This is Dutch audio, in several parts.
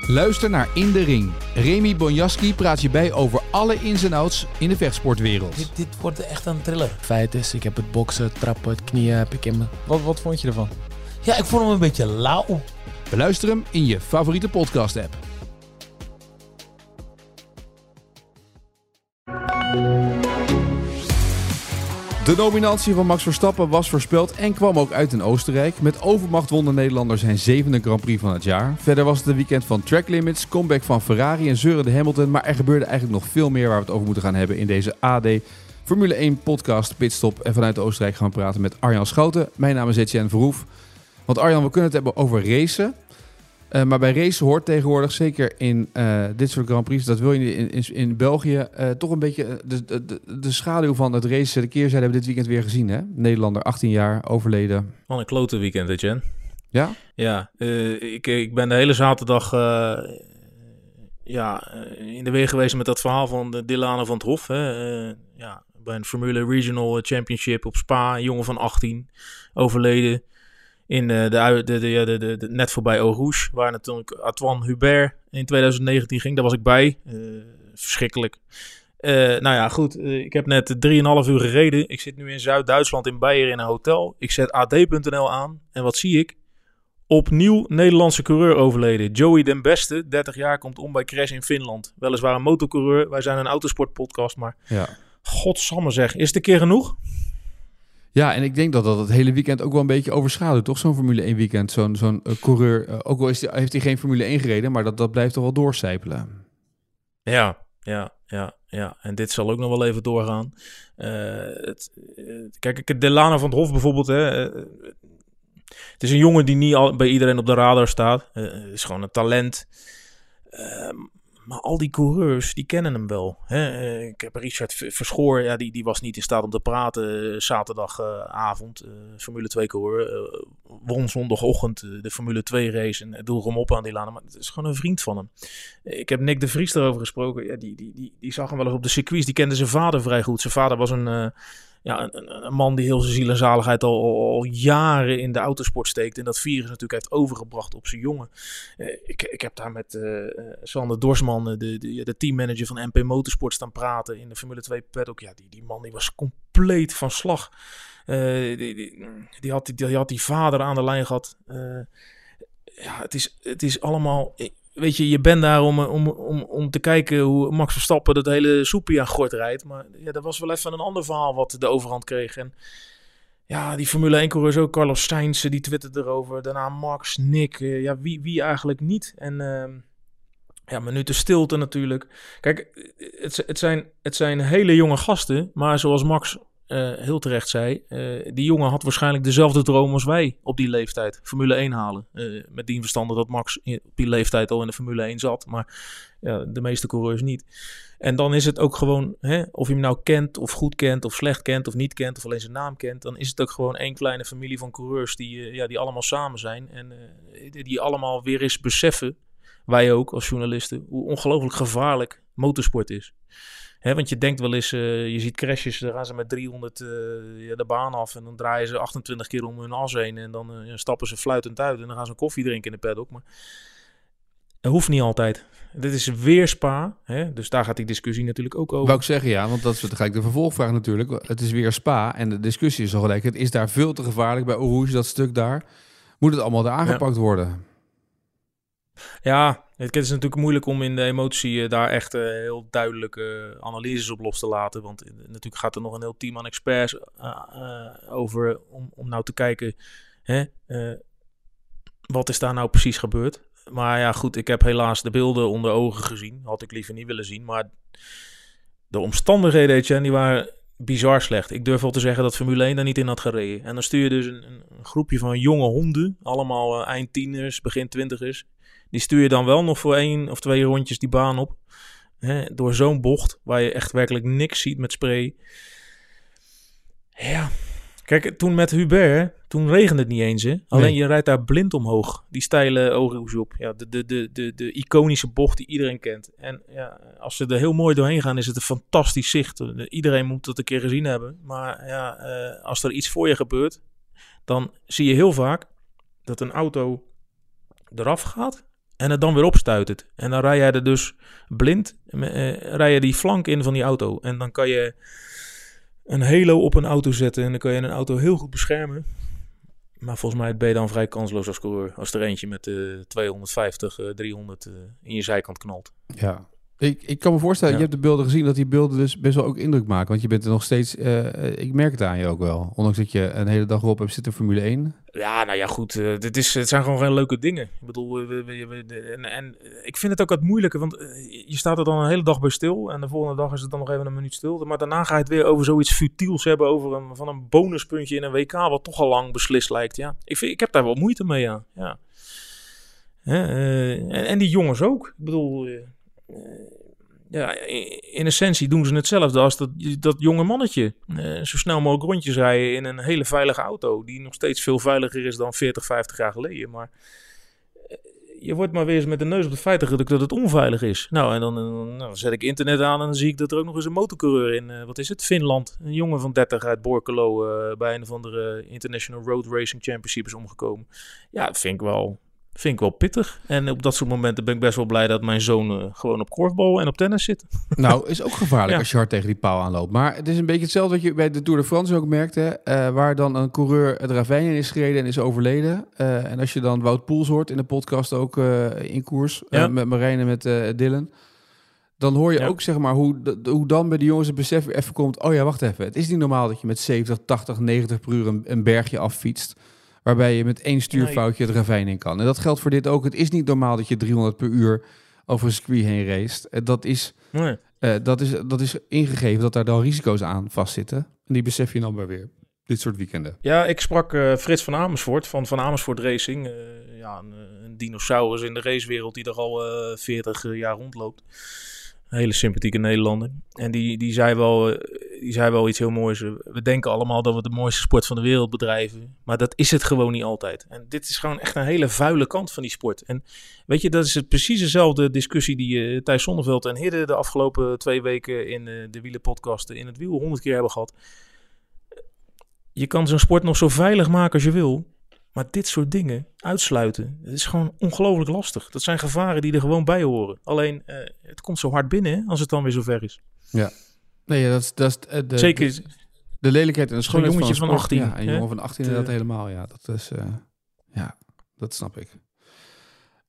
Luister naar In de Ring. Remy Bonjaski praat je bij over alle ins en outs in de vechtsportwereld. Dit, dit wordt echt een thriller. Feit is, ik heb het boksen, het trappen, het knieën heb ik in me. Wat, wat vond je ervan? Ja, ik vond hem een beetje lauw. Beluister hem in je favoriete podcast-app. De dominantie van Max Verstappen was voorspeld en kwam ook uit in Oostenrijk. Met overmacht won de Nederlander zijn zevende Grand Prix van het jaar. Verder was het een weekend van track limits, comeback van Ferrari en zeurende Hamilton. Maar er gebeurde eigenlijk nog veel meer waar we het over moeten gaan hebben in deze AD Formule 1 podcast Pitstop. En vanuit Oostenrijk gaan we praten met Arjan Schouten. Mijn naam is Etienne Verhoef. Want Arjan, we kunnen het hebben over racen. Uh, maar bij racen hoort tegenwoordig, zeker in uh, dit soort Grand Prix, dat wil je in, in, in België, uh, toch een beetje de, de, de, schaduw van het racen. De keerzijde hebben we dit weekend weer gezien. Hè? Nederlander, 18 jaar, overleden. Van een klote weekend, hè, Jen? Ja? Ja, ik, ik ben de hele zaterdag ja, in de weer geweest met dat verhaal van de Dilane van het Hof. Hè? ja, bij een Formule Regional Championship op Spa, een jongen van 18, overleden in de, de, de, de, de, net voorbij Eau Rouge, waar natuurlijk Antoine Hubert in 2019 ging. Daar was ik bij. Uh, verschrikkelijk. Uh, nou ja, goed. Uh, ik heb net 3,5 uur gereden. Ik zit nu in Zuid-Duitsland in Beieren in een hotel. Ik zet ad.nl aan. En wat zie ik? Opnieuw Nederlandse coureur overleden. Joey den Beste, 30 jaar, komt om bij crash in Finland. Weliswaar een motorcoureur. Wij zijn een autosportpodcast, maar... Ja. Godsamme zeg. Is het een keer genoeg? Ja, en ik denk dat dat het hele weekend ook wel een beetje overschaduwt, toch? Zo'n Formule 1 weekend, zo'n zo'n uh, coureur. Uh, ook al is heeft hij geen Formule 1 gereden, maar dat, dat blijft toch wel doorcijpelen. Ja, ja, ja, ja. En dit zal ook nog wel even doorgaan. Uh, het, kijk, Delano van het Hof bijvoorbeeld, hè. het is een jongen die niet al, bij iedereen op de radar staat. Het is gewoon een talent. Ehm, maar al die coureurs, die kennen hem wel. Hè? Eh, ik heb Richard Verschoor, ja, die, die was niet in staat om te praten uh, zaterdagavond. Uh, Formule 2 coureur. won zondagochtend de Formule 2 race en droeg hem op aan die lana. Maar het is gewoon een vriend van hem. Ik heb Nick de Vries erover gesproken. Ja, die, die, die, die zag hem wel eens op de circuits. Die kende zijn vader vrij goed. Zijn vader was een ja, een, man die heel zijn ziel en zaligheid al, al, jaren in de autosport steekt. En dat virus natuurlijk heeft overgebracht op zijn jongen. Uh, ik, ik heb daar met uh, Sander Dorsman, de, de, de teammanager van MP Motorsport, staan praten in de Formule 2 paddock. Ja, die, die man die was compleet van slag. Die, die, die, had, die, die had die vader aan de lijn gehad. ja, het is, het is allemaal weet je, je bent daar om, om, om, om te kijken hoe Max Verstappen dat hele soepie aan gort rijdt. Maar ja, dat was wel even een ander verhaal wat de overhand kreeg. En ja, die Formule 1 coureurs ook, Carlos Sainz, die twitterde erover. Daarna Max, Nick, uh, ja, wie, wie eigenlijk niet? En uh, ja, minuten stilte natuurlijk. Kijk, het, het, zijn, het zijn hele jonge gasten, maar zoals Max uh, heel terecht zei, uh, die jongen had waarschijnlijk dezelfde droom als wij op die leeftijd. Formule 1 halen. Uh, met die verstande dat Max op die leeftijd al in de Formule 1 zat. Maar ja, de meeste coureurs niet. En dan is het ook gewoon, hè, of je hem nou kent, of goed kent, of slecht kent, of niet kent, of alleen zijn naam kent. Dan is het ook gewoon één kleine familie van coureurs die, ja, die allemaal samen zijn. En die allemaal weer eens beseffen, wij ook als journalisten, hoe ongelooflijk gevaarlijk motorsport is want je denkt wel eens, uh, je ziet crashes, dan gaan ze met 300 uh, de baan af en dan draaien ze 28 keer om hun as heen en dan uh, stappen ze fluitend uit en dan gaan ze koffie drinken in de paddock. Maar dat hoeft niet altijd. Dit is weer Spa, hè? dus daar gaat die discussie natuurlijk ook over. Wou ik zeggen, ja, want dat is gelijk de vervolgvraag natuurlijk. Het is weer Spa en de discussie is al gelijk. Het is daar veel te gevaarlijk bij Rouge, dat stuk daar. Moet het allemaal daar aangepakt ja. worden? Ja, het is natuurlijk moeilijk om in de emotie uh, daar echt uh, heel duidelijke uh, analyses op los te laten. Want natuurlijk gaat er nog een heel team aan experts over om, om nou te kijken, hè, wat is daar nou precies gebeurd. Maar ja, goed, ik heb helaas de beelden onder ogen gezien. Had ik liever niet willen zien. Maar de omstandigheden, Etienne, die waren bizar slecht. Ik durf wel te zeggen dat Formule 1 daar niet in had gereden. En dan stuur je dus een, een groepje van jonge honden, allemaal eind tieners, begin twintigers die stuur je dan wel nog voor één of twee rondjes die baan op. Hè, door zo'n bocht waar je echt werkelijk niks ziet met spray. Ja, kijk, toen met Hubert, toen regende het niet eens. Hè? Alleen nee. je rijdt daar blind omhoog. Die steile ooghoes op. Ja, de, de, de, de, de iconische bocht die iedereen kent. En ja, als ze er heel mooi doorheen gaan, is het een fantastisch zicht. Iedereen moet dat een keer gezien hebben. Maar ja, uh, als er iets voor je gebeurt, dan zie je heel vaak dat een auto eraf gaat En het dan weer opstuitert. En dan rij jij er dus blind, eh, rij je die flank in van die auto. En dan kan je een halo op een auto zetten. En dan kan je een auto heel goed beschermen. Maar volgens mij ben je dan vrij kansloos als coureur. Als er eentje met eh 250, eh 300 eh, in je zijkant knalt. Ja. Ik, ik kan me voorstellen, Ja. je hebt de beelden gezien, dat die beelden dus best wel ook indruk maken. Want je bent er nog steeds, eh, eh, ik merk het aan je ook wel. Ondanks dat je een hele dag erop hebt zitten Formule 1. Ja, nou ja, goed. eh, dit is, het zijn gewoon geen leuke dingen. Ik bedoel, we, we- we- we- de- en, en ik vind het ook wat moeilijker, want je staat er dan een hele dag bij stil. En de volgende dag is het dan nog even een minuut stil. Maar daarna ga je het weer over zoiets futiels hebben, over een, van een bonuspuntje in een WK, wat toch al lang beslist lijkt. Ja, ik, vind, ik heb daar wel moeite mee, ja. ja. En, en die jongens ook. Ik bedoel, ja, in, essentie doen ze hetzelfde als dat, dat jonge mannetje. Eh, zo snel mogelijk rondjes rijden in een hele veilige auto. Die nog steeds veel veiliger is dan 40, 50 jaar geleden. Maar eh, je wordt maar weer eens met de neus op de feiten gedrukt dat het onveilig is. Nou, en dan, eh, nou, dan zet ik internet aan en dan zie ik dat er ook nog eens een motorcoureur in, wat is het, Finland. Een jongen van 30 uit Borkelo bij een of andere International Road Racing Championship is omgekomen. Ja, dat vind ik wel... Vind ik wel pittig. En op dat soort momenten ben ik best wel blij dat mijn zoon eh, gewoon op korfbal en op tennis zit. Nou, is ook gevaarlijk Ja. als je hard tegen die paal aanloopt. Maar het is een beetje hetzelfde wat je bij de Tour de France ook merkte. eh, waar dan een coureur het ravijn in is gereden en is overleden. Eh, en als je dan Wout Poels hoort in de podcast ook in koers. Ja. met Marijn en met Dylan. Dan hoor je Ja. ook zeg maar hoe, de- de- hoe dan bij die jongens het besef weer even komt. Oh ja, wacht even. Het is niet normaal dat je met 70, 80, 90 per uur een, een bergje affietst. Waarbij je met één stuurfoutje het ravijn in kan. En dat geldt voor dit ook. Het is niet normaal dat je 300 per uur over een circuit heen race. Eh, Dat is Nee. eh, dat, is, dat is ingegeven dat daar dan risico's aan vastzitten. En die besef je dan maar weer. Dit soort weekenden. Ja, ik sprak eh, Frits van Amersfoort van Van Amersfoort Racing. Ja, een, een dinosaurus in de racewereld die er al eh 40 jaar rondloopt. Een hele sympathieke Nederlander. En die, die, zei wel, die zei wel iets heel moois. We denken allemaal dat we de mooiste sport van de wereld bedrijven. Maar dat is het gewoon niet altijd. En dit is gewoon echt een hele vuile kant van die sport. En weet je, dat is het precies dezelfde discussie die eh Thijs Zonneveld en Hidde de afgelopen twee weken in eh, de wielenpodcasten in het wiel honderd keer hebben gehad. Je kan zo'n sport nog zo veilig maken als je wil. Maar dit soort dingen uitsluiten, het is gewoon ongelooflijk lastig. Dat zijn gevaren die er gewoon bij horen. Alleen, eh, het komt zo hard binnen als het dan weer zover is. Nee, dat is, dat is eh, de, Zeker, de, de lelijkheid en de schoonheid jongetje van, van een sport. 18, Ja, een jongen van 18 De- inderdaad helemaal. Ja, dat is... eh, ja, dat snap ik.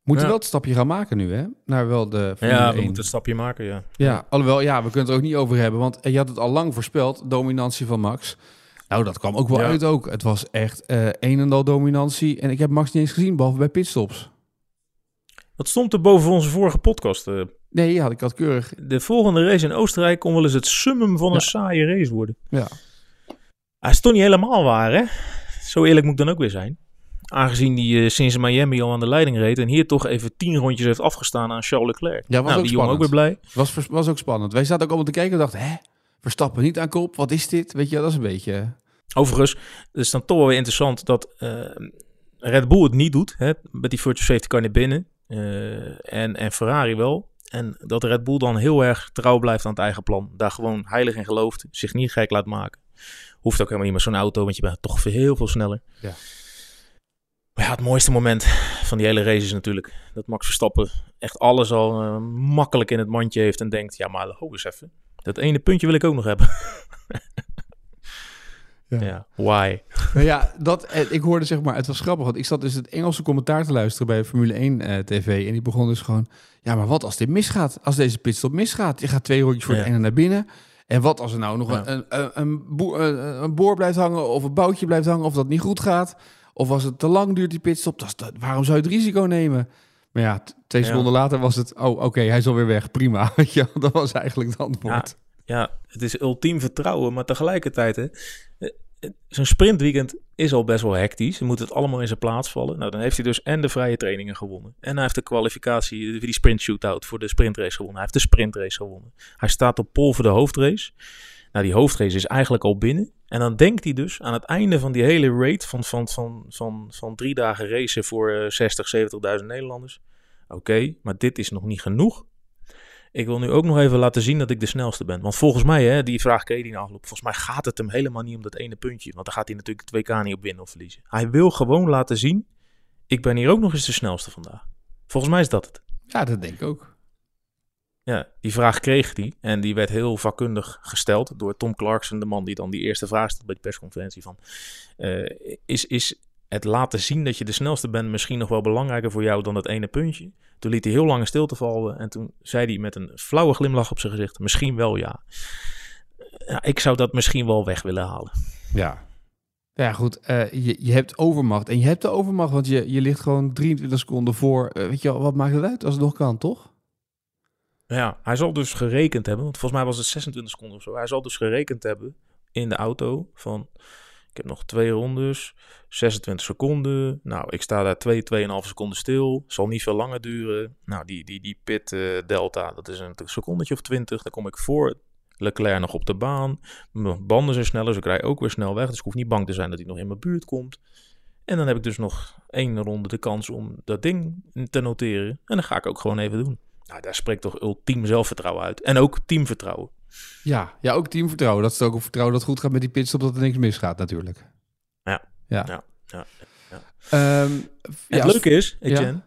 Moeten Ja. wel het stapje gaan maken nu, hè? Naar wel de Formule ja, we 1. moeten het stapje maken, ja. Ja, alhoewel, ja, we kunnen het er ook niet over hebben. Want je had het al lang voorspeld, dominantie van Max. Nou, dat kwam ook wel Ja. uit ook. Het was echt eh, een en al dominantie. En ik heb Max niet eens gezien, behalve bij pitstops. Wat stond er boven onze vorige podcast? Nee, ja, ik had keurig. de volgende race in Oostenrijk kon wel eens het summum van Ja. een saaie race worden. Ja. Hij is toch niet helemaal waar, hè? Zo eerlijk moet ik dan ook weer zijn. Aangezien hij eh, sinds Miami al aan de leiding reed en hier toch even tien rondjes heeft afgestaan aan Charles Leclerc. Ja, was nou, ook die jongen ook weer blij. Was, was ook spannend. Wij zaten ook allemaal te kijken en dachten, hè? Verstappen niet aan kop, wat is dit? Weet je, dat is een beetje... Overigens, het is dan toch wel weer interessant dat eh, Red Bull het niet doet. Hè? Met die virtual safety car naar binnen. eh, en, en Ferrari wel. En dat Red Bull dan heel erg trouw blijft aan het eigen plan. Daar gewoon heilig in gelooft. Zich niet gek laat maken. Hoeft ook helemaal niet met zo'n auto, want je bent toch veel- heel veel sneller. Ja. Maar ja, het mooiste moment van die hele race is natuurlijk dat Max Verstappen echt alles al eh, makkelijk in het mandje heeft. En denkt, ja maar ho eens even. Dat ene puntje wil ik ook nog hebben. Ja. ja, why? Nou ja, dat, eh, ik hoorde zeg maar, het was grappig, want ik zat dus het Engelse commentaar te luisteren bij Formule 1 eh, TV. En die begon dus gewoon, ja, maar wat als dit misgaat? Als deze pitstop misgaat? Je gaat twee rondjes voor het Ja. einde naar binnen. En wat als er nou nog Ja. een, een, een, boer, een, boor blijft hangen of een boutje blijft hangen of dat niet goed gaat? Of als het te lang duurt, die pitstop, dat waarom zou je het risico nemen? Maar ja, twee seconden later was het, oh oké, hij is alweer weg, prima. Dat was eigenlijk het antwoord. Ja, het is ultiem vertrouwen, maar tegelijkertijd, hè, eh, eh, zo'n sprintweekend is al best wel hectisch. Dan moet het allemaal in zijn plaats vallen. Nou, dan heeft hij dus en de vrije trainingen gewonnen. En hij heeft de kwalificatie, die sprint shootout voor de sprintrace gewonnen. Hij heeft de sprintrace gewonnen. Hij staat op pol voor de hoofdrace. Nou, die hoofdrace is eigenlijk al binnen. En dan denkt hij dus aan het einde van die hele raid van, van, van, van, van drie dagen racen voor eh, 60, 70.000 Nederlanders. Oké, maar dit is nog niet genoeg. Ik wil nu ook nog even laten zien dat ik de snelste ben. Want volgens mij, hè, die vraag kreeg hij na afloop. Volgens mij gaat het hem helemaal niet om dat ene puntje. Want dan gaat hij natuurlijk het WK niet op winnen of verliezen. Hij wil gewoon laten zien, ik ben hier ook nog eens de snelste vandaag. Volgens mij is dat het. Ja, dat denk ik ook. Ja, die vraag kreeg hij en die werd heel vakkundig gesteld door Tom Clarkson, de man die dan die eerste vraag stelde bij de persconferentie van... eh, is, is het laten zien dat je de snelste bent misschien nog wel belangrijker voor jou dan dat ene puntje? Toen liet hij heel lang in stilte vallen en toen zei hij met een flauwe glimlach op zijn gezicht, misschien wel ja. ja ik zou dat misschien wel weg willen halen. Ja. Ja, goed. eh, je, je hebt overmacht. En je hebt de overmacht, want je, je ligt gewoon 23 seconden voor. Eh, weet je wel, wat maakt het uit als het nog kan, toch? Ja, hij zal dus gerekend hebben, want volgens mij was het 26 seconden of zo. Hij zal dus gerekend hebben in de auto van, ik heb nog twee rondes, 26 seconden. Nou, ik sta daar 2, 2,5 seconden stil. Zal niet veel langer duren. Nou, die, die, die pit eh, delta, dat is een secondetje of 20. Dan kom ik voor Leclerc nog op de baan. Mijn banden zijn sneller, dus ik rij ook weer snel weg. Dus ik hoef niet bang te zijn dat hij nog in mijn buurt komt. En dan heb ik dus nog één ronde de kans om dat ding te noteren. En dan ga ik ook gewoon even doen. Nou, daar spreekt toch ultiem zelfvertrouwen uit. En ook teamvertrouwen. Ja, ja ook teamvertrouwen. Dat is ook een vertrouwen dat het goed gaat met die pitstop, dat er niks misgaat natuurlijk. Ja. Ja. Ja, ja, ja. Ehm, het als- leuke is, Etienne,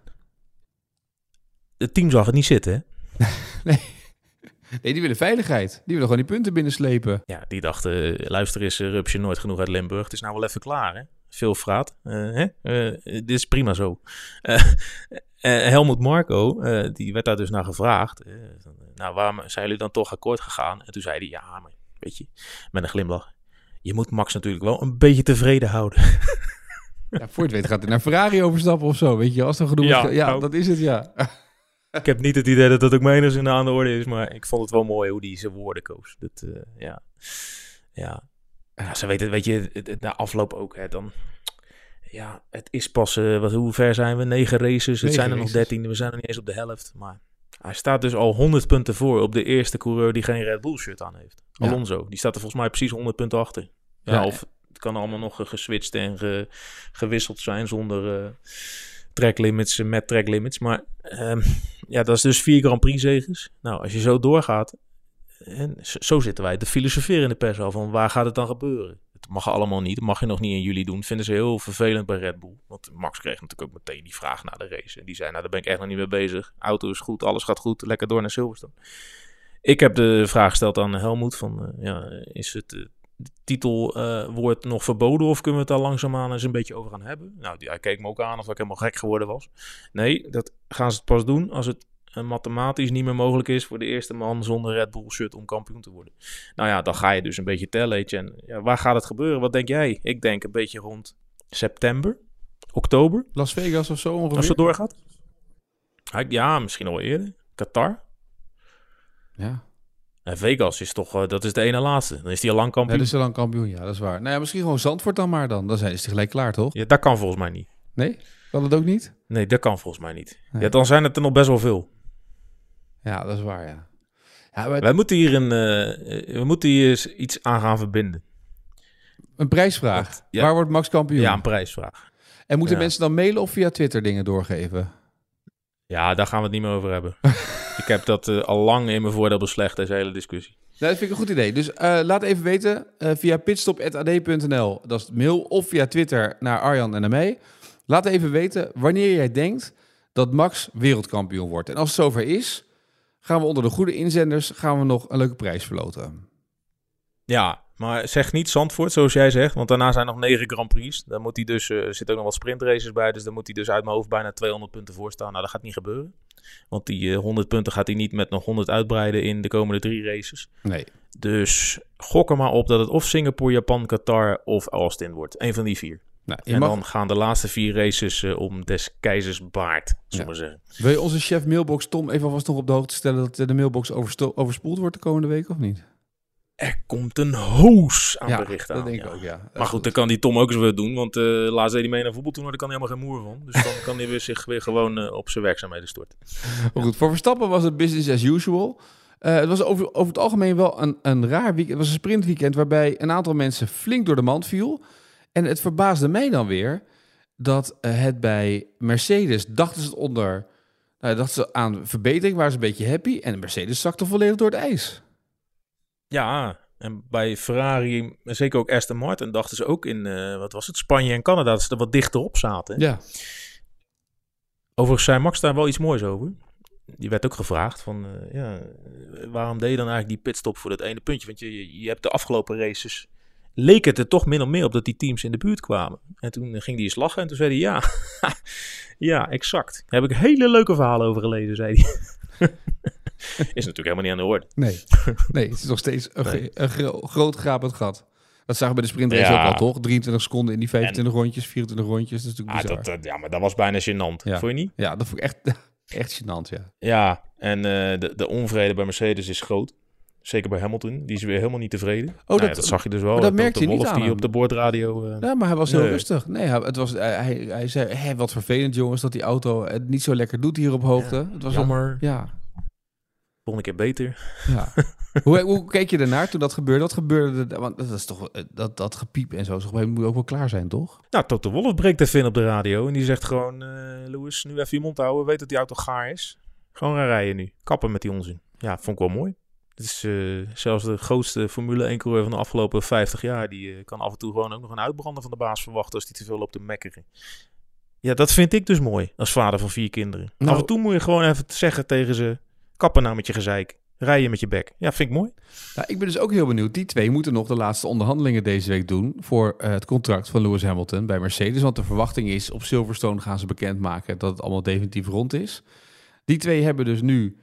het team zag het niet zitten. Hè? Nee, die willen veiligheid. Die willen gewoon die punten binnenslepen. Ja, die dachten, eh, luister eens, uh, Rupsje nooit genoeg uit Limburg. Het is nou wel even klaar, hè? Veel fraat. Eh, hè? Eh, dit is prima zo. Eh, eh, Helmut Marco, eh, die werd daar dus naar gevraagd. eh, eh, nou, waarom zijn jullie dan toch akkoord gegaan? En toen zei hij, ja, maar weet je, met een glimlach. Je moet Max natuurlijk wel een beetje tevreden houden. Ja, voor het weet gaat hij naar Ferrari overstappen of zo. Weet je, als er genoeg Ja, is. Ja, dat is het, ja. ik heb niet het idee dat dat ook mijn enigszins aan de orde is, maar ik vond het wel mooi hoe hij zijn woorden koos. Dat, eh, ja. Ja. ja, ze weten, weet je, na afloop ook, hè, dan... Ja, het is pas, eh, wat, hoe ver zijn we? Negen races, het zijn er nog dertien, we zijn nog niet eens op de helft. Maar hij staat dus al 100 punten voor op de eerste coureur die geen Red Bull shirt aan heeft. Ja. Alonso, die staat er volgens mij precies 100 punten achter. Ja, Ja, of het kan allemaal nog geswitcht en ge- gewisseld zijn zonder eh track limits, eh, met track limits. Maar ehm, ja, dat is dus vier Grand Prix zegens. Nou, als je zo doorgaat, en zo zo zitten wij te filosoferen in de pers al van waar gaat het dan gebeuren? Het mag allemaal niet, dat mag je nog niet in juli doen. Vinden ze heel vervelend bij Red Bull. Want Max kreeg natuurlijk ook meteen die vraag na de race. En die zei, nou daar ben ik echt nog niet mee bezig. Auto is goed, alles gaat goed, lekker door naar Silverstone. Ik heb de vraag gesteld aan Helmoet van, eh, ja, is het eh, titelwoord nog verboden of kunnen we het daar langzaamaan eens een beetje over gaan hebben? Nou, die, hij keek me ook aan of ik helemaal gek geworden was. Nee, dat gaan ze pas doen als het eh, mathematisch niet meer mogelijk is voor de eerste man zonder Red Bull shirt om kampioen te worden. Nou ja, dan ga je dus een beetje tellen, Etienne. Ja, waar gaat het gebeuren? Wat denk jij? Ik denk een beetje rond september, oktober, Las Vegas of zo ongeveer. als het doorgaat. Ja, Ja, misschien al eerder. Qatar. Ja. En Vegas is toch, eh, dat is de ene laatste. Dan is die al lang Ja, kampioen. dat is al lang kampioen, ja, dat is waar. Nou ja, misschien gewoon Zandvoort dan maar dan. Dan zijn ze gelijk klaar, toch? Ja, dat kan volgens mij niet. Nee? Kan dat ook niet? Nee, dat kan volgens mij niet. Nee. Ja, dan zijn het er nog best wel veel. Ja, dat is waar, ja. Ja, maar Wij moeten hier een, eh, we moeten hier iets aan gaan verbinden. een prijsvraag. Want, ja. Waar wordt Max kampioen? Ja, een prijsvraag. en moeten ja. mensen dan mailen of via Twitter dingen doorgeven? Ja, daar gaan we het niet meer over hebben. ik heb dat eh, al lang in mijn voordeel beslecht, deze hele discussie. Nou, dat vind ik een goed idee. Dus eh, laat even weten eh, via pitstop.ad.nl. Dat is het mail. Of via Twitter naar Arjan en naar mij. Laat even weten wanneer jij denkt dat Max wereldkampioen wordt. En als het zover is, gaan we onder de goede inzenders gaan we nog een leuke prijs verloten. Ja, maar zeg niet Zandvoort, zoals jij zegt. Want daarna zijn nog negen Grand Prix. Dan moet hij dus, eh, er zitten ook nog wat sprintraces bij. Dus dan moet hij dus uit mijn hoofd bijna 200 punten voor staan. Nou, dat gaat niet gebeuren. Want die eh, 100 punten gaat hij niet met nog 100 uitbreiden in de komende drie races. Nee. Dus gok er maar op dat het of Singapore, Japan, Qatar of Austin wordt. Een van die vier. Nou, En mag, dan gaan de laatste vier races eh, om des keizers baard, zullen we Ja. zeggen. Wil je onze chef mailbox Tom even alvast nog op de hoogte stellen dat eh, de mailbox overspoeld wordt de komende week of niet? Er komt een hoos aan ja, berichten dat aan. denk ja. ik ook, ja. Dat Maar goed, dan kan die Tom ook eens weer doen. Want eh laatst deed hij mee naar voetbaltoernooi, daar kan hij helemaal geen moer van. Dus dan kan hij weer zich weer gewoon op zijn werkzaamheden storten. Goed, voor Verstappen was het business as usual. Het was over, over het algemeen wel een, een raar weekend. Het was een sprintweekend waarbij een aantal mensen flink door de mand viel. En het verbaasde mij dan weer dat eh, het bij Mercedes dachten ze het onder... Nou, dachten ze aan verbetering, waren ze een beetje happy. En Mercedes zakte volledig door het ijs. Ja, en bij Ferrari, en zeker ook Aston Martin, dachten ze ook in, eh, wat was het, Spanje en Canada, dat ze er wat dichter op zaten. Ja, Overigens zei Max daar wel iets moois over. Die werd ook gevraagd van, eh, ja, waarom deed je dan eigenlijk die pitstop voor dat ene puntje? Want je, je hebt de afgelopen races, leek het er toch min of meer op dat die teams in de buurt kwamen. En toen ging hij eens lachen en toen zei hij, ja, ja, exact. Daar heb ik hele leuke verhalen over gelezen, zei hij. Is natuurlijk helemaal niet aan de orde. Nee, nee het is nog steeds een, Nee. een gro- groot grapend gat. Dat zagen we bij de sprintrace Ja. ook al, toch? 23 seconden in die 25 rondjes, 24 rondjes. Dat is natuurlijk Ah, bizar. dat, dat- ja, maar dat was bijna gênant. Ja. Vond je niet? Ja, dat vond ik echt, echt gênant, ja. Ja, en eh, de, de onvrede bij Mercedes is groot. Zeker bij Hamilton. Die is weer helemaal niet tevreden. Oh, dat- dat, dat zag je dus wel. dat merkte je niet Wolf aan die hem. op de boordradio... eh, Ja, maar hij was heel Nee. rustig. Nee, hij, het was, hij, hij, hij zei, hé, wat vervelend jongens dat die auto het niet zo lekker doet hier op hoogte. het was jammer. Ja, Volgende keer beter. ja. hoe, hoe keek je ernaar toen dat gebeurde? Dat gebeurde, want dat is toch, eh, dat, dat gepiep en zo, toch, moet je ook wel klaar zijn, toch? Nou, Toto Wolff breekt even in op de radio. En die zegt gewoon... eh Louis, nu even je mond houden. Weet dat die auto gaar is. Gewoon gaan rijden nu. Kappen met die onzin. Ja, vond ik wel mooi. Het is eh, zelfs de grootste Formule 1 coureur van de afgelopen 50 jaar. Die eh, kan af en toe gewoon ook nog een uitbrander van de baas verwachten. Als die te veel loopt te mekkeren. Ja, dat vind ik dus mooi. Als vader van vier kinderen. Nou- af en toe moet je gewoon even zeggen tegen ze... Kappen nou met je gezeik. Rijden met je bek. Ja, vind ik mooi. Nou, ik ben dus ook heel benieuwd. Die twee moeten nog de laatste onderhandelingen deze week doen voor eh, het contract van Lewis Hamilton bij Mercedes. Want de verwachting is op Silverstone gaan ze bekendmaken dat het allemaal definitief rond is. Die twee hebben dus nu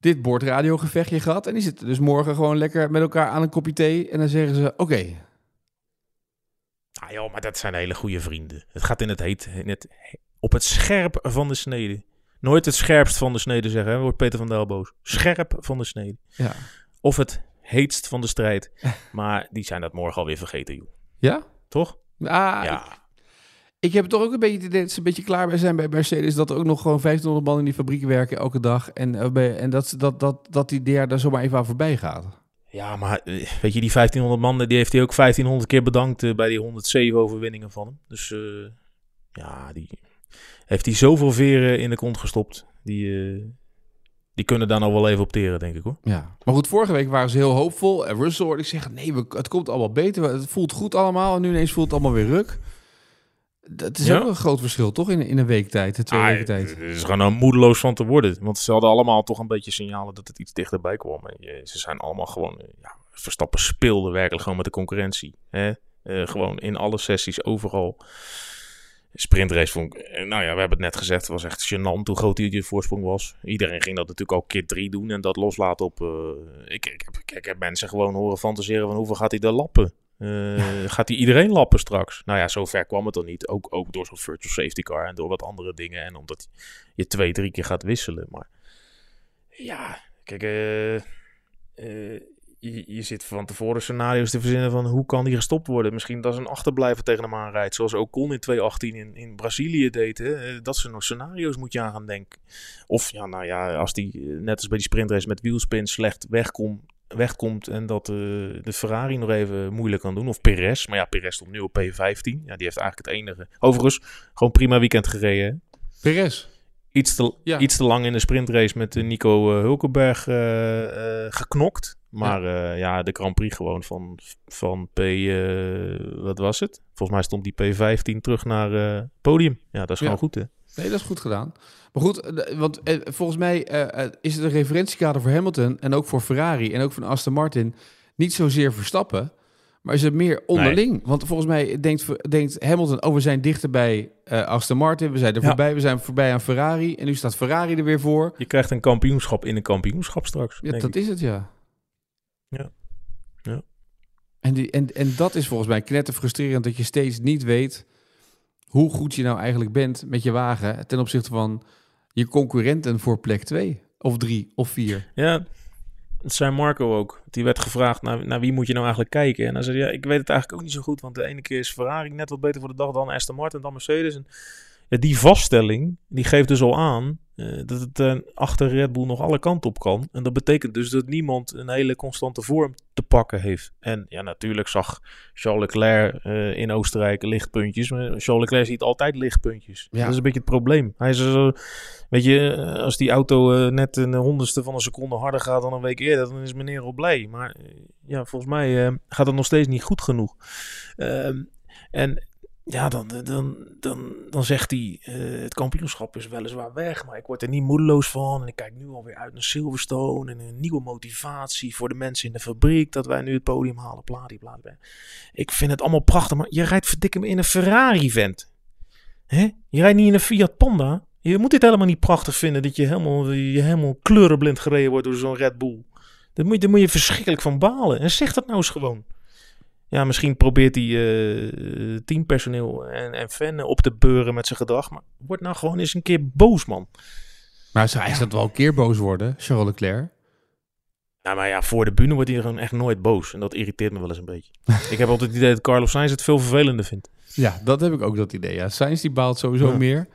dit boordradiogevechtje gehad. En die zitten dus morgen gewoon lekker met elkaar aan een kopje thee. En dan zeggen ze, oké, Ah joh, maar dat zijn hele goede vrienden. Het gaat in het heet, in het, op het scherp van de snede. Nooit het scherpst van de snede zeggen, hè, wordt Peter van Del boos. Scherp van de snede. ja. Of het heetst van de strijd. Maar die zijn dat morgen alweer vergeten, joh. Ja? Toch? Ah, ja. ik, ik heb toch ook een beetje dat ze een beetje klaar bij zijn bij Mercedes. Dat er ook nog gewoon 1500 man in die fabriek werken elke dag. En, eh, en dat, dat, dat, dat die derde zomaar even aan voorbij gaat. Ja, maar eh, weet je, die 1500 man, die heeft hij ook 1500 keer bedankt eh, bij die 107 overwinningen van hem. Dus ja, die heeft hij zoveel veren in de kont gestopt. Die, die kunnen daar nog wel even op teren, denk ik hoor. Ja. Maar goed, vorige week waren ze heel hoopvol. En Russell hoorde ik zeggen, nee, het komt allemaal beter. Het voelt goed allemaal. En nu ineens voelt het allemaal weer ruk. Dat is Ja. ook een groot verschil, toch? In, in een week tijd, twee Ah, weken tijd. Er is gewoon een moedeloos van te worden. Want ze hadden allemaal toch een beetje signalen dat het iets dichterbij kwam. En ze zijn allemaal gewoon... eh, Ja, Verstappen speelde werkelijk gewoon met de concurrentie. Hè? Eh, gewoon in alle sessies, overal. Sprintrace vond ik... eh, Nou ja, we hebben het net gezegd. Het was echt gênant hoe groot die voorsprong was. Iedereen ging dat natuurlijk ook keer drie doen. En dat loslaten op... eh, ik, ik, heb, ik heb mensen gewoon horen fantaseren van hoeveel gaat hij er lappen. Eh, gaat hij iedereen lappen straks? Nou ja, zover kwam het dan niet. Ook, ook door zo'n virtual safety car en door wat andere dingen. En omdat je twee, drie keer gaat wisselen. Maar ja, kijk, eh, eh, je, zit van tevoren scenario's te verzinnen van hoe kan die gestopt worden. Misschien dat ze een achterblijver tegen hem aanrijdt. Zoals Ocon in 2018 in, in Brazilië deed. Dat soort nog scenario's moet je aan gaan denken. Of ja, nou ja, als die net als bij die sprintrace met wielspin slecht wegkomt. Wegkomt en dat eh, de Ferrari nog even moeilijk kan doen. Of Perez. Maar ja, Perez stond nu op P15. Ja, die heeft eigenlijk het enige. Overigens, gewoon prima weekend gereden. hè? Perez. iets te, Ja. iets te lang in de sprintrace met eh, Nico eh, Hulkenberg geknokt. Maar ja. ja, de Grand Prix gewoon van, van P... wat was het? Volgens mij stond die P15 terug naar podium. Ja, dat is Ja. gewoon goed, hè? Nee, dat is goed gedaan. Maar goed, eh, want eh, volgens mij eh, is het een referentiekader voor Hamilton en ook voor Ferrari en ook van Aston Martin niet zozeer Verstappen, maar is het meer onderling. Want volgens mij denkt, denkt Hamilton, oh, we zijn dichter bij Aston Martin, we zijn er Ja. voorbij, we zijn voorbij aan Ferrari en nu staat Ferrari er weer voor. Je krijgt een kampioenschap in een kampioenschap straks. Ja, dat ik. is het, ja. Ja. Ja. En, die, en, en dat is volgens mij knetter frustrerend dat je steeds niet weet hoe goed je nou eigenlijk bent met je wagen ten opzichte van je concurrenten voor plek 2 of 3 of 4. Ja, dat zei Marco ook. Die werd gevraagd naar, naar wie moet je nou eigenlijk kijken. En hij zei, ja, ik weet het eigenlijk ook niet zo goed. Want de ene keer is Ferrari net wat beter voor de dag dan Aston Martin, dan Mercedes. En ja, die vaststelling, die geeft dus al aan eh, dat het eh, achter Red Bull nog alle kanten op kan. En dat betekent dus dat niemand een hele constante vorm te pakken heeft. En ja, natuurlijk zag Charles Leclerc eh, in Oostenrijk lichtpuntjes. Maar Charles Leclerc ziet altijd lichtpuntjes. Ja. Dat is een beetje het probleem. Hij is zo, weet je, als die auto net een honderdste van een seconde harder gaat dan een week eerder, dan is meneer al blij. Maar ja, volgens mij gaat het nog steeds niet goed genoeg. Ehm, en ja, dan, dan, dan, dan zegt hij, eh, het kampioenschap is weliswaar weg, maar ik word er niet moedeloos van. En ik kijk nu alweer uit naar Silverstone en een nieuwe motivatie voor de mensen in de fabriek, dat wij nu het podium halen. Ik vind het allemaal prachtig, maar je rijdt verdikken in een Ferrari-vent. Hè? Je rijdt niet in een Fiat Panda. Je moet dit helemaal niet prachtig vinden, dat je helemaal, je helemaal kleurenblind gereden wordt door zo'n Red Bull. Daar moet, moet je verschrikkelijk van balen. En zeg dat nou eens gewoon. Ja, misschien probeert hij eh, teampersoneel en, en fan op te beuren met zijn gedrag. Maar word nou gewoon eens een keer boos, man. Maar hij zal wel een keer boos worden, Charles Leclerc. Nou, maar ja, voor de bühne wordt hij gewoon echt nooit boos. En dat irriteert me wel eens een beetje. ik heb altijd het idee dat Carlos Sainz het veel vervelender vindt. Ja, dat heb ik ook dat idee. Ja, Sainz die baalt sowieso Ja. meer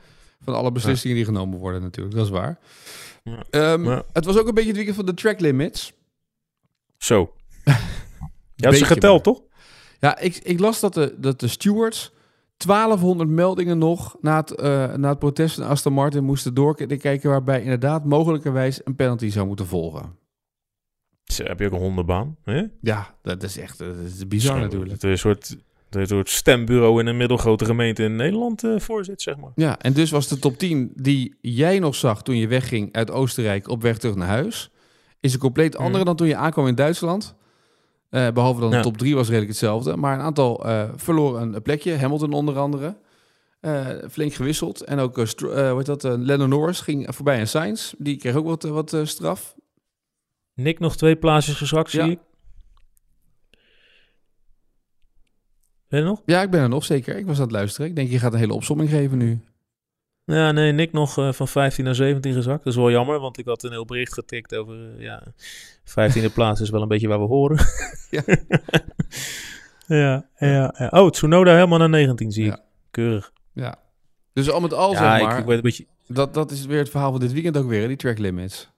van alle beslissingen die genomen worden natuurlijk. Dat is waar. Ja. Ehm, Ja. Het was ook een beetje het weekend van de track limits. Zo. Je had ze geteld, maar. toch? Ja, ik, ik las dat de, dat de stewards 1200 meldingen nog na het, eh, na het protest van Aston Martin moesten doorkijken... waarbij inderdaad mogelijkerwijs een penalty zou moeten volgen. Zo, heb je ook een hondenbaan? Hè? Ja, dat is echt dat is bizar Zo, natuurlijk. Dat er een soort, een soort stembureau in een middelgrote gemeente in Nederland eh voor zit, zeg maar. Ja, en dus was de top 10 die jij nog zag toen je wegging uit Oostenrijk op weg terug naar huis... is een compleet andere Mhm. dan toen je aankwam in Duitsland... Eh, behalve dan de Ja. top 3 was redelijk hetzelfde. Maar een aantal eh verloren een plekje. Hamilton onder andere. Eh, flink gewisseld. En ook heet dat, Lennon Norris ging voorbij aan Sainz. Die kreeg ook wat, wat eh, straf. Nick nog twee plaatsjes gezakt, zie Ja. ik. Ben je er nog? Ja, ik ben er nog zeker. Ik was aan het luisteren. Ik denk, je gaat een hele opsomming geven nu. Ja, nee, Nick nog eh, van 15 naar 17 gezakt. Dat is wel jammer, want ik had een heel bericht getikt over... eh, ja, 15e plaats is wel een beetje waar we horen. Ja. ja, ja, ja. Oh, Tsunoda helemaal naar 19, zie Ja. ik. Keurig. Ja. Dus al met al, ja, zeg ik, maar, ik werd een beetje... dat, dat is weer het verhaal van dit weekend ook weer, hè, die track limits.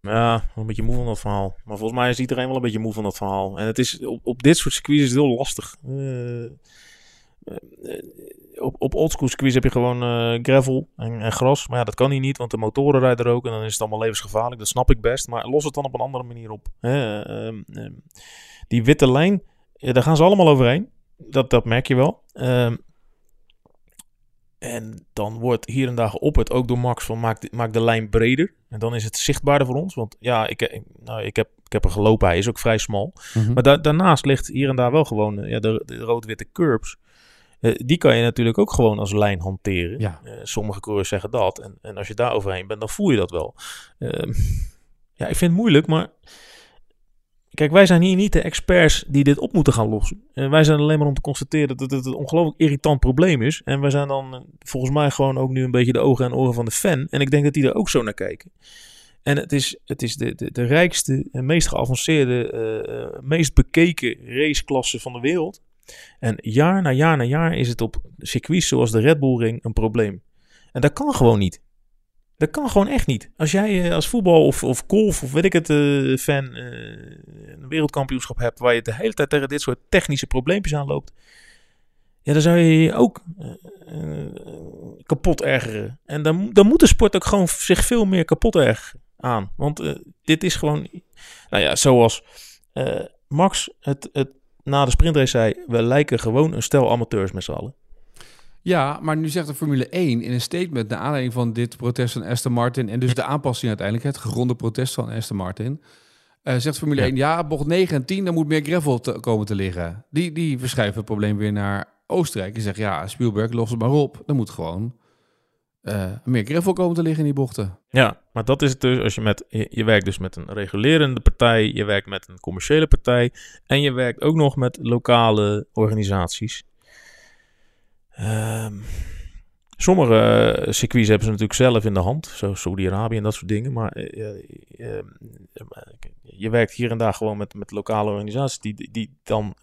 Ja, een beetje moe van dat verhaal. Maar volgens mij is iedereen wel een beetje moe van dat verhaal. En het is op, op dit soort circuits is het heel lastig. Eh, op, op oldschool circuits heb je gewoon eh, gravel en, en gras. Maar ja, dat kan hier niet, want de motoren rijden er ook. En dan is het allemaal levensgevaarlijk. Dat snap ik best. Maar los het dan op een andere manier op. Hè, ehm, ehm, die witte lijn, ja, daar gaan ze allemaal overheen. Dat, dat merk je wel. Ehm, en dan wordt hier en daar geopperd, ook door Max, van maak de, maak de lijn breder. En dan is het zichtbaarder voor ons. Want ja, ik, ik- nou, ik, heb, ik heb er gelopen, hij is ook vrij smal. Mhm. Maar da- daarnaast ligt hier en daar wel gewoon eh, ja, de, de rood-witte curbs. Eh, die kan je natuurlijk ook gewoon als lijn hanteren. Ja. Eh, sommige coureurs zeggen dat. En, en als je daar overheen bent, dan voel je dat wel. Ehm, ja, ik vind het moeilijk, maar... Kijk, wij zijn hier niet de experts die dit op moeten gaan lossen. Eh, wij zijn alleen maar om te constateren dat het een ongelooflijk irritant probleem is. En wij zijn dan volgens mij gewoon ook nu een beetje de ogen en oren van de fan. En ik denk dat die er ook zo naar kijken. En het is, het is de, de, de rijkste en meest geavanceerde, meest bekeken raceklasse van de wereld. En jaar na jaar na jaar is het op circuits zoals de Red Bull Ring een probleem. En dat kan gewoon niet. Dat kan gewoon echt niet. Als jij eh, als voetbal of, of golf of weet ik het, eh, fan eh, een wereldkampioenschap hebt waar je de hele tijd tegen dit soort technische probleempjes aanloopt. Ja, dan zou je je ook kapot ergeren. En dan, dan moet de sport ook gewoon zich veel meer kapot ergeren aan. Want dit is gewoon, nou ja, zoals Max het, het na de sprintrace zei, we lijken gewoon een stel amateurs met z'n allen. Ja, maar nu zegt de Formule 1 in een statement... naar aanleiding van dit protest van Aston Martin... en dus de aanpassing uiteindelijk, het gegronde protest van Aston Martin... eh, zegt Formule Ja. 1, ja, bocht 9 en 10, dan moet meer gravel te, komen te liggen. Die, die verschuiven het probleem weer naar Oostenrijk. En zegt, ja, Spielberg, los het maar op. Dan moet gewoon eh, meer gravel komen te liggen in die bochten. Ja, maar dat is het dus als je met, je, werkt dus met een regulerende partij, je werkt met een commerciële partij en je werkt ook nog met lokale organisaties. Ehm, sommige eh, circuits hebben ze natuurlijk zelf in de hand, zoals Saudi-Arabië en dat soort dingen, maar eh, eh, eh, je werkt hier en daar gewoon met, met lokale organisaties die, die dan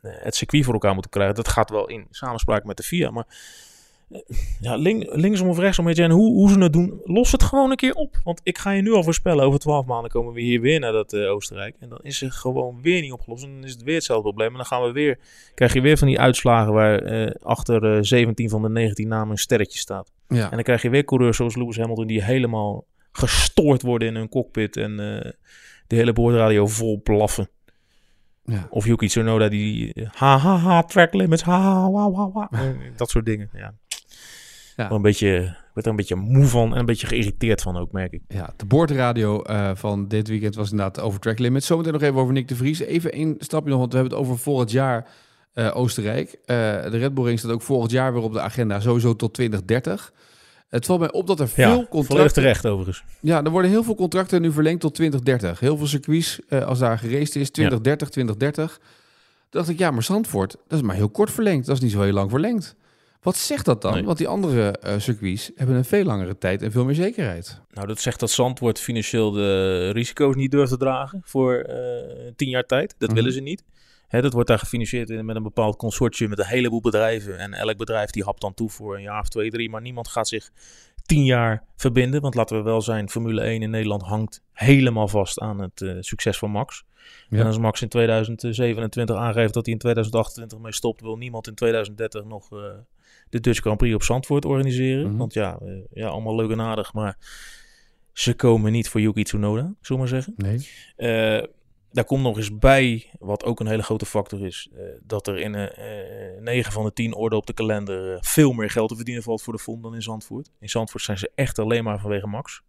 het circuit voor elkaar moeten krijgen. Dat gaat wel in samenspraak met de FIA, maar ja, link, linksom of rechtsom, weet je, en hoe, hoe ze het doen, los het gewoon een keer op. Want ik ga je nu al voorspellen, over twaalf maanden komen we hier weer naar dat eh, Oostenrijk. En dan is het gewoon weer niet opgelost. En dan is het weer hetzelfde probleem. En dan gaan we weer, krijg je weer van die uitslagen waar eh, achter eh 17 van de 19 namen een sterretje staat. Ja. En dan krijg je weer coureurs zoals Lewis Hamilton die helemaal gestoord worden in hun cockpit en eh, de hele boordradio vol blaffen. Ja. Of Yuki Tsunoda die eh, ha ha ha track limits ha ha wa wa wa Eh, dat soort dingen. Ja. Ja. Een beetje, ik werd er een beetje moe van en een beetje geïrriteerd van ook, merk ik. Ja, de boordradio eh, van dit weekend was inderdaad over track limits. Zometeen nog even over Nick de Vries. Even één stapje nog, want we hebben het over volgend jaar eh, Oostenrijk. Eh, de Red Bull Ring staat ook volgend jaar weer op de agenda, sowieso tot 2030. Het valt mij op dat er veel Ja, contracten... terecht overigens. Ja, er worden heel veel contracten nu verlengd tot 2030. Heel veel circuits, eh, als daar geraced is, 2030, 2030. Toen dacht ik, ja, maar Zandvoort, dat is maar heel kort verlengd. Dat is niet zo heel lang verlengd. Wat zegt dat dan? Nee. Want die andere eh, circuits hebben een veel langere tijd en veel meer zekerheid. Nou, dat zegt dat Zandvoort financieel de risico's niet durft te dragen voor eh, tien jaar tijd. Dat Mhm. willen ze niet. Hè, dat wordt daar gefinancierd in- met een bepaald consortium met een heleboel bedrijven. En elk bedrijf die hapt dan toe voor een jaar of twee, drie. Maar niemand gaat zich tien jaar verbinden. Want laten we wel zijn, Formule 1 in Nederland hangt helemaal vast aan het eh, succes van Max. Ja. En als Max in 2027 aangeeft dat hij in 2028 mee stopt, wil niemand in 2030 nog de Dutch Grand Prix op Zandvoort organiseren. Mhm. Want ja, eh, ja, allemaal leuk en aardig, maar ze komen niet voor Yuki Tsunoda, zullen we maar zeggen. Nee. Eh, daar komt nog eens bij, wat ook een hele grote factor is, eh, dat er in eh 9 van de 10 orde op de kalender veel meer geld te verdienen valt voor de FOM dan in Zandvoort. In Zandvoort zijn ze echt alleen maar vanwege Max.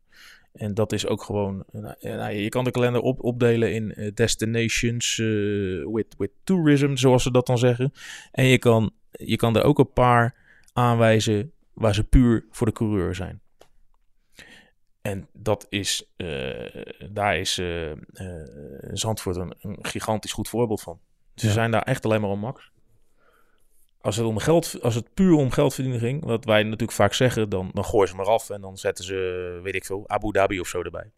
En dat is ook gewoon, nou, nou, je kan de kalender op, opdelen in destinations eh, with, with tourism, zoals ze dat dan zeggen. En je kan, je kan er ook een paar aanwijzen waar ze puur voor de coureur zijn. En dat is, eh, daar is eh, eh, Zandvoort een, een gigantisch goed voorbeeld van. Ze Ja. zijn daar echt alleen maar om max. Als het, om geld, als het puur om geld verdienen ging, wat wij natuurlijk vaak zeggen, dan, dan gooien ze maar af en dan zetten ze, weet ik veel, Abu Dhabi of zo erbij,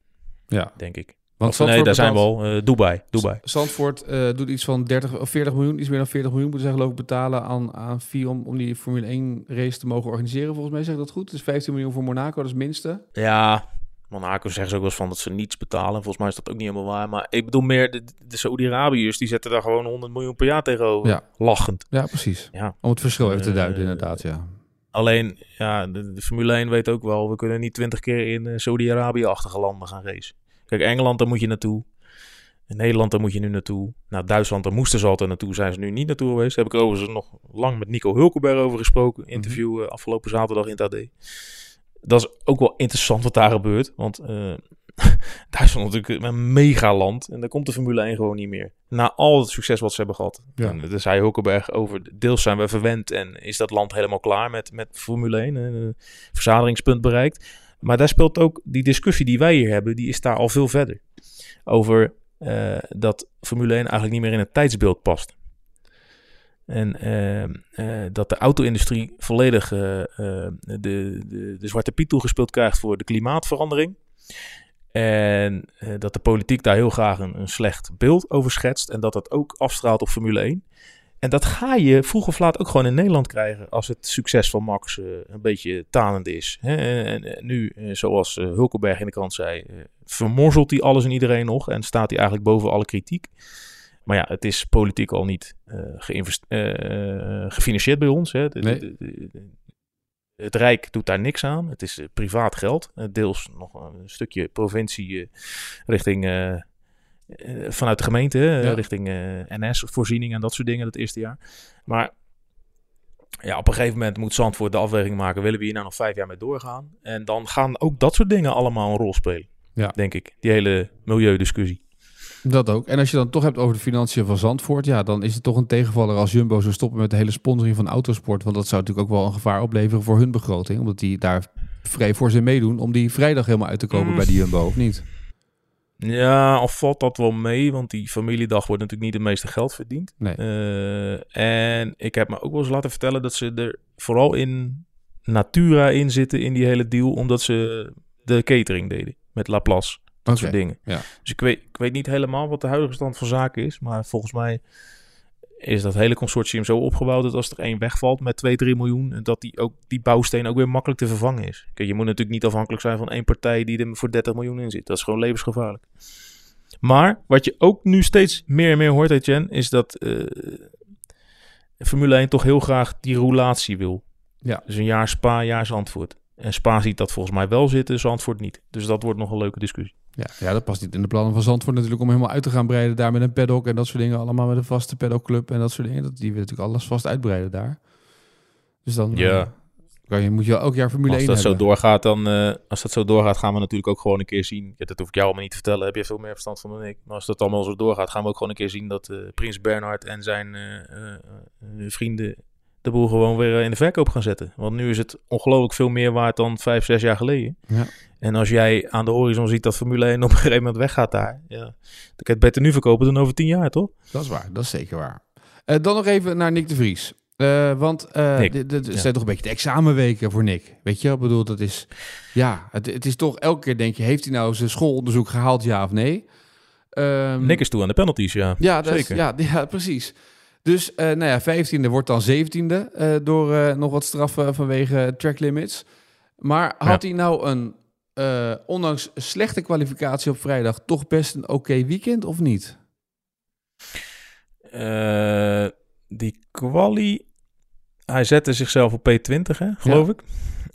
Ja, denk ik. Want Of, nee, daar zijn we al. eh, Dubai, Dubai. Zandvoort eh, doet iets van 30 of 40 miljoen, iets meer dan 40 miljoen moeten ze geloof ik betalen aan, aan FIA om, die Formule 1 race te mogen organiseren. Volgens mij zeg ik dat goed. Dus 15 miljoen voor Monaco, dat is het minste. Ja, Monaco zeggen ze ook wel eens van dat ze niets betalen. Volgens mij is dat ook niet helemaal waar. Maar ik bedoel meer, de, de Saoedi-Arabiërs, die zetten daar gewoon 100 miljoen per jaar tegenover. Ja. Lachend. Ja, precies. Ja. Om het verschil even te Eh, duiden, inderdaad, ja. Alleen, ja, de, de Formule 1 weet ook wel, we kunnen niet twintig keer in eh, Saudi-Arabië-achtige landen gaan racen. Kijk, Engeland, daar moet je naartoe. In Nederland, daar moet je nu naartoe. Nou, Duitsland, daar moesten ze altijd naartoe. Zijn ze nu niet naartoe geweest. Daar heb ik overigens nog lang met Nico Hulkenberg over gesproken. Interview eh, afgelopen zaterdag in het AD. Dat is ook wel interessant wat daar gebeurt. Want eh Duitsland is natuurlijk een megaland. En daar komt de Formule 1 gewoon niet meer. Na al het succes wat ze hebben gehad. Ja. En daar zei Hulkenberg over. Deels zijn we verwend en is dat land helemaal klaar met, met Formule 1. Een verzadigingspunt bereikt. Maar daar speelt ook die discussie die wij hier hebben. Die is daar al veel verder. Over eh, dat Formule 1 eigenlijk niet meer in het tijdsbeeld past. En eh, eh, dat de auto-industrie volledig de, de, de zwarte piet toegespeeld krijgt voor de klimaatverandering. En dat de politiek daar heel graag een, een slecht beeld over schetst. En dat dat ook afstraalt op Formule 1. En dat ga je vroeg of laat ook gewoon in Nederland krijgen. Als het succes van Max eh, een beetje tanend is. Hè? En, nu, eh, zoals eh, Hulkenberg in de krant zei. vermorzelt hij alles en iedereen nog. En staat hij eigenlijk boven alle kritiek. Maar ja, het is politiek al niet gefinancierd bij ons. Hè. De- Nee. de- de- de- het Rijk doet daar niks aan. Het is privaat geld. Deels nog een stukje provincie richting... eh, eh, vanuit de gemeente, Ja. richting eh, NS-voorziening en dat soort dingen het eerste jaar. Maar ja, op een gegeven moment moet Zandvoort de afweging maken... willen we hier nou nog vijf jaar mee doorgaan? En dan gaan ook dat soort dingen allemaal een rol spelen. Ja. Denk ik. Die hele milieudiscussie. Dat ook. En als je dan toch hebt over de financiën van Zandvoort, ja, dan is het toch een tegenvaller als Jumbo zou stoppen met de hele sponsoring van autosport. Want dat zou natuurlijk ook wel een gevaar opleveren voor hun begroting. Omdat die daar vrij voor zijn meedoen om die vrijdag helemaal uit te kopen Mm. bij de Jumbo, of niet? Ja, al valt dat wel mee, want die familiedag wordt natuurlijk niet het meeste geld verdiend. Nee. Eh, en ik heb me ook wel eens laten vertellen dat ze er vooral in Natura in zitten in die hele deal, omdat ze de catering deden met Laplace. Dat soort dingen. ja. Dus ik weet, ik weet niet helemaal wat de huidige stand van zaken is, maar volgens mij is dat hele consortium zo opgebouwd dat als er één wegvalt met 2, 3 miljoen, dat die, ook, die bouwsteen ook weer makkelijk te vervangen is. Kijk, je moet natuurlijk niet afhankelijk zijn van één partij die er voor 30 miljoen in zit. Dat is gewoon levensgevaarlijk. Maar wat je ook nu steeds meer en meer hoort, Etienne, is dat eh, Formule 1 toch heel graag die roulatie wil. Ja. Dus een jaar Spa, een jaar Zandvoort. En Spa ziet dat volgens mij wel zitten, Zandvoort niet. Dus dat wordt nog een leuke discussie. Ja, ja, dat past niet in de plannen van Zandvoort natuurlijk om helemaal uit te gaan breiden daar met een paddock en dat soort dingen. Allemaal met een vaste paddockclub en dat soort dingen. Dat, die willen natuurlijk alles vast uitbreiden daar. Dus dan Ja. eh, kan je, moet je elk jaar Formule als 1 dat zo doorgaat, dan eh, als dat zo doorgaat, gaan we natuurlijk ook gewoon een keer zien. Ja, dat hoef ik jou allemaal niet te vertellen. Heb je veel meer verstand van dan ik. Maar als dat allemaal zo doorgaat, gaan we ook gewoon een keer zien dat eh, Prins Bernhard en zijn vrienden de boel gewoon weer in de verkoop gaan zetten. Want nu is het ongelooflijk veel meer waard dan vijf, zes jaar geleden. Ja. En als jij aan de horizon ziet dat Formule 1 op een gegeven moment weggaat daar, ja, dan kan je het beter nu verkopen dan over tien jaar, toch? Dat is waar, dat is zeker waar. Eh, dan nog even naar Nick de Vries. Eh, want Nick, dit, ja. zijn toch een beetje de examenweken voor Nick. Weet je, ik bedoel, dat is... Ja, het, het is toch elke keer denk je, heeft hij nou zijn schoolonderzoek gehaald, ja of nee? Ehm, Nick is toe aan de penalties, ja. Ja, dat is- Zeker. ja, ja, precies. Dus nou ja, 15e wordt dan 17e eh, door nog wat straffen vanwege track limits. Maar had hij nou een, eh, ondanks slechte kwalificatie op vrijdag, toch best een oké weekend of niet? Eh, die quali, hij zette zichzelf op P20, hè, geloof ik.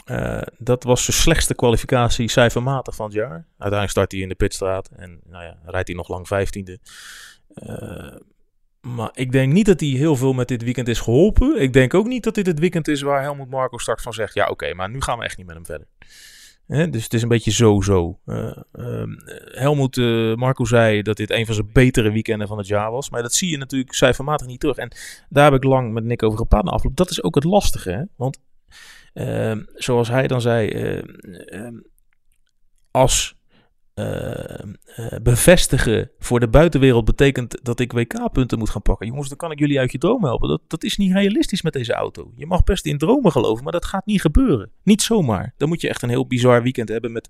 Eh, dat was zijn slechtste kwalificatie cijfermatig van het jaar. Uiteindelijk start hij in de pitstraat en nou ja, rijdt hij nog lang 15e. Eh, maar ik denk niet dat hij heel veel met dit weekend is geholpen. Ik denk ook niet dat dit het weekend is waar Helmut Marco straks van zegt... ja, oké, maar nu gaan we echt niet met hem verder. Dus het is een beetje zo-zo. Eh, ehm, Helmut eh, Marco zei dat dit een van zijn betere weekenden van het jaar was. Maar dat zie je natuurlijk cijfermatig niet terug. En daar heb ik lang met Nick over gepraat na afloop. Dat is ook het lastige. Hè? Want ehm, zoals hij dan zei... ehm, als bevestigen voor de buitenwereld betekent dat ik WK-punten moet gaan pakken. Jongens, dan kan ik jullie uit je droom helpen. Dat, dat is niet realistisch met deze auto. Je mag best in dromen geloven, maar dat gaat niet gebeuren. Niet zomaar. Dan moet je echt een heel bizar weekend hebben met,